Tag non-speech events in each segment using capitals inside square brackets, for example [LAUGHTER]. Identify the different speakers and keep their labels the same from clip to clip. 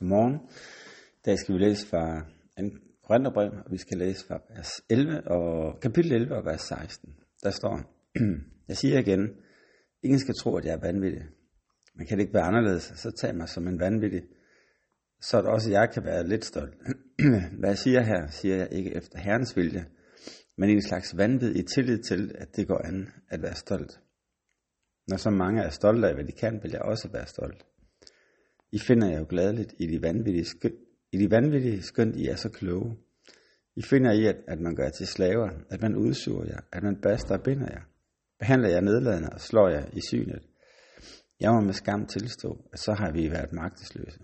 Speaker 1: Godmorgen. I dag skal vi læse fra 2. Korintherbrev, og vi skal læse fra vers 11 og kapitel 11 og vers 16. Der står, [CLEARS THROAT] jeg siger igen, ingen skal tro, at jeg er vanvittig. Man kan det ikke være anderledes, så tag mig som en vanvittig, så at også jeg kan være lidt stolt. [CLEARS THROAT] Hvad jeg siger her, siger jeg ikke efter Herrens vilje, men i en slags vanvid i tillid til, at det går an at være stolt. Når så mange er stolte af, hvad de kan, vil jeg også være stolt. I finder jeg jo gladeligt i de vanvittige, skøn, i de vanvittige skønt, I er så kloge. I finder i, at, at man gør jer til slaver, at man udsuger jer, at man baster og binder jer. Behandler jer nedladende og slår jer i synet. Jeg må med skam tilstå, at så har vi været magtesløse.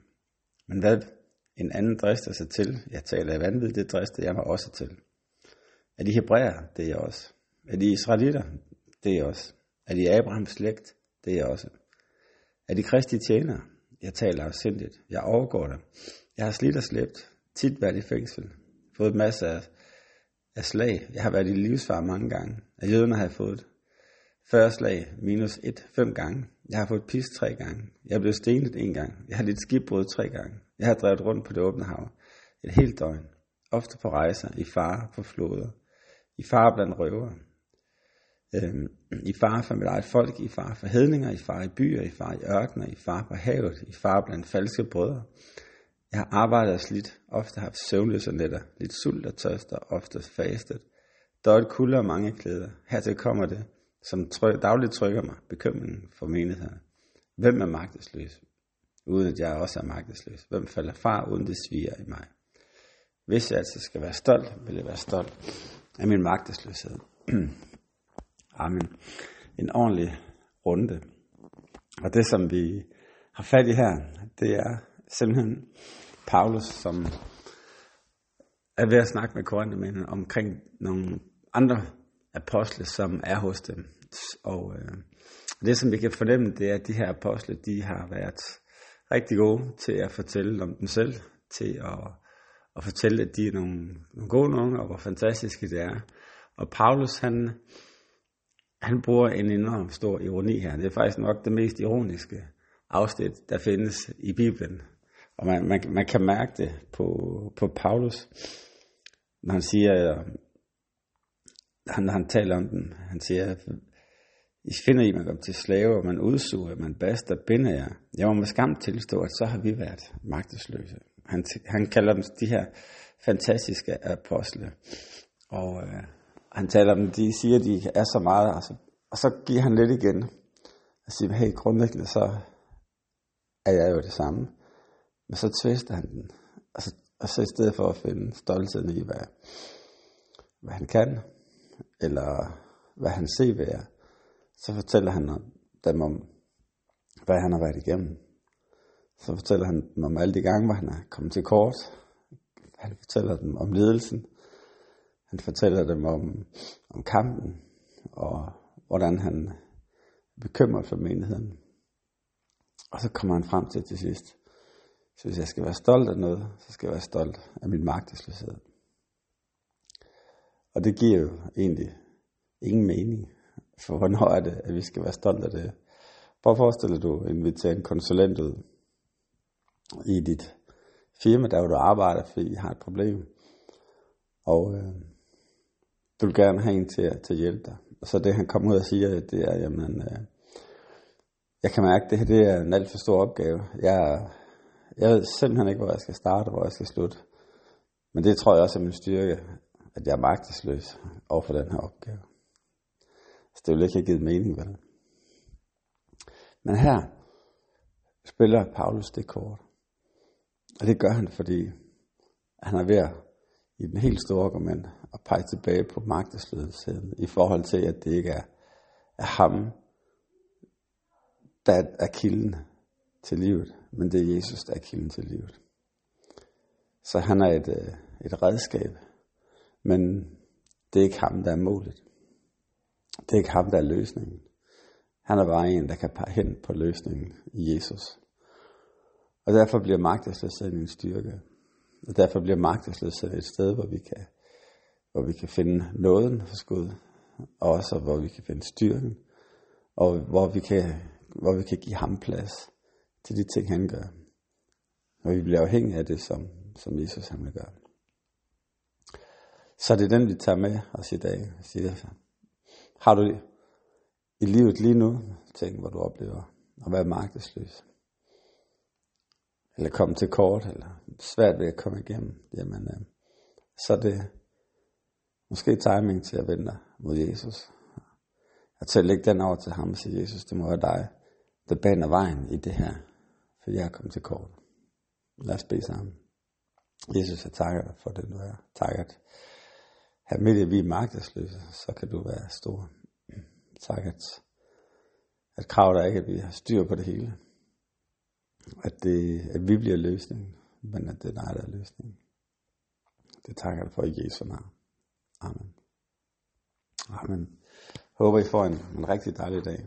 Speaker 1: Men hvad en anden drister sig til, jeg taler af vanvid, det drister jeg mig også til. Er de hebræer, det er jeg også. Er de israelitter, det er jeg også. Er de Abrahams slægt, det er jeg også. Er de kristi tjenere, jeg taler afsindigt. Jeg overgår det. Jeg har slidt og slæbt. Tit været i fængsel. Fået masser af, af slag. Jeg har været i livsfar mange gange. Af jøderne har jeg fået 40 slag minus 1 fem gange. Jeg har fået pis tre gange. Jeg er blevet stenet en gang. Jeg har lidt skibbrud tre gange. Jeg har drevet rundt på det åbne hav. Et helt døgn. Ofte på rejser, i fare på floder. I fare blandt røvere øh, i fare for mit eget folk, i fare for hedninger, i fare i byer, i fare i ørkener, i fare på havet, i fare blandt falske brødre. Jeg har arbejdet og slidt, ofte haft søvnløse nætter, lidt sult og tørst og ofte fastet. Døjet kulde og mange klæder. Hertil kommer det, som tryk, dagligt trykker mig, bekymringen for menigheden. Hvem er magtesløs, uden at jeg også er magtesløs? Hvem falder fra, uden det sviger i mig? Hvis jeg altså skal være stolt, vil jeg være stolt af min magtesløshed. [CLEARS THROAT] Amen. En ordentlig runde. Og det, som vi har fat i her, det er simpelthen Paulus, som er ved at snakke med korintermændene omkring nogle andre apostle, som er hos dem. Og øh, det, som vi kan fornemme, det er, at de her apostle, de har været rigtig gode til at fortælle om dem selv, til at, at fortælle, at de er nogle, nogle gode nogen, og hvor fantastiske det er. Og Paulus, han, han bruger en enorm stor ironi her. Det er faktisk nok det mest ironiske afsnit, der findes i Bibelen. Og man, man, man kan mærke det på, på Paulus, når han siger, han, han taler om den, han siger, I finder I, man går til slave, man udsuger, man baster, binder jer. Jeg må med skam tilstå, at så har vi været magtesløse. Han, han kalder dem de her fantastiske apostle. Og øh, han taler om, de siger, de er så meget, altså, og så giver han lidt igen, og siger, hey, grundlæggende så er jeg jo det samme. Men så tvister han den, og så, og så i stedet for at finde stoltheden i, hvad, hvad han kan, eller hvad han ser ved jer, så fortæller han dem om, hvad han har været igennem. Så fortæller han dem om alle de gange, hvor han er kommet til kort. Han fortæller dem om ledelsen. Han fortæller dem om, om kampen, og hvordan han bekymrer for menigheden. Og så kommer han frem til til sidst, så hvis jeg skal være stolt af noget, så skal jeg være stolt af min magtesløshed. Og det giver jo egentlig ingen mening, for hvornår er det, at vi skal være stolt af det. Prøv at forestille dig, at du inviterer en konsulent ud i dit firma, der hvor du arbejder, fordi I har et problem. Og øh, du vil gerne have en til at, til at hjælpe dig. Og så det han kommer ud og siger, det er, jamen, øh, jeg kan mærke, at det her det er en alt for stor opgave. Jeg, jeg ved simpelthen ikke, hvor jeg skal starte, og hvor jeg skal slutte. Men det tror jeg også er min styrke, at jeg er magtesløs over for den her opgave. Så det ville ikke have givet mening, vel? Men her spiller Paulus det kort. Og det gør han, fordi han er ved at i den helt store argument at pege tilbage på magtesløsheden i forhold til, at det ikke er, er ham, der er kilden til livet, men det er Jesus, der er kilden til livet. Så han er et, øh, et redskab, men det er ikke ham, der er målet. Det er ikke ham, der er løsningen. Han er bare en, der kan pege hen på løsningen i Jesus. Og derfor bliver magtesløsheden en styrke. Og derfor bliver magtesløshed et sted, hvor vi kan, hvor vi kan finde nåden hos Gud, og også hvor vi kan finde styrken, og hvor vi kan, hvor vi kan give ham plads til de ting, han gør. Og vi bliver afhængige af det, som, som Jesus han vil gøre. Så det er den, vi tager med os i dag. Siger, har du i livet lige nu ting, hvor du oplever at være magtesløs? Eller komme til kort, eller svært ved at komme igennem, jamen, øh, så er det måske timing til at vende mod Jesus. At til at lægge den over til ham og sige, Jesus, det må være dig, der baner vejen i det her, for jeg er kommet til kort. Lad os bede sammen. Jesus, jeg takker dig for det, du er. Tak, at her midt i vi er magtesløse, så kan du være stor. Tak, at, at krav der ikke, at vi har styr på det hele. At, det, at vi bliver løsningen, men at det er dig, der er løsningen. Det takker jeg for i Jesu navn. Amen. Amen. Håber I får en, en rigtig dejlig dag.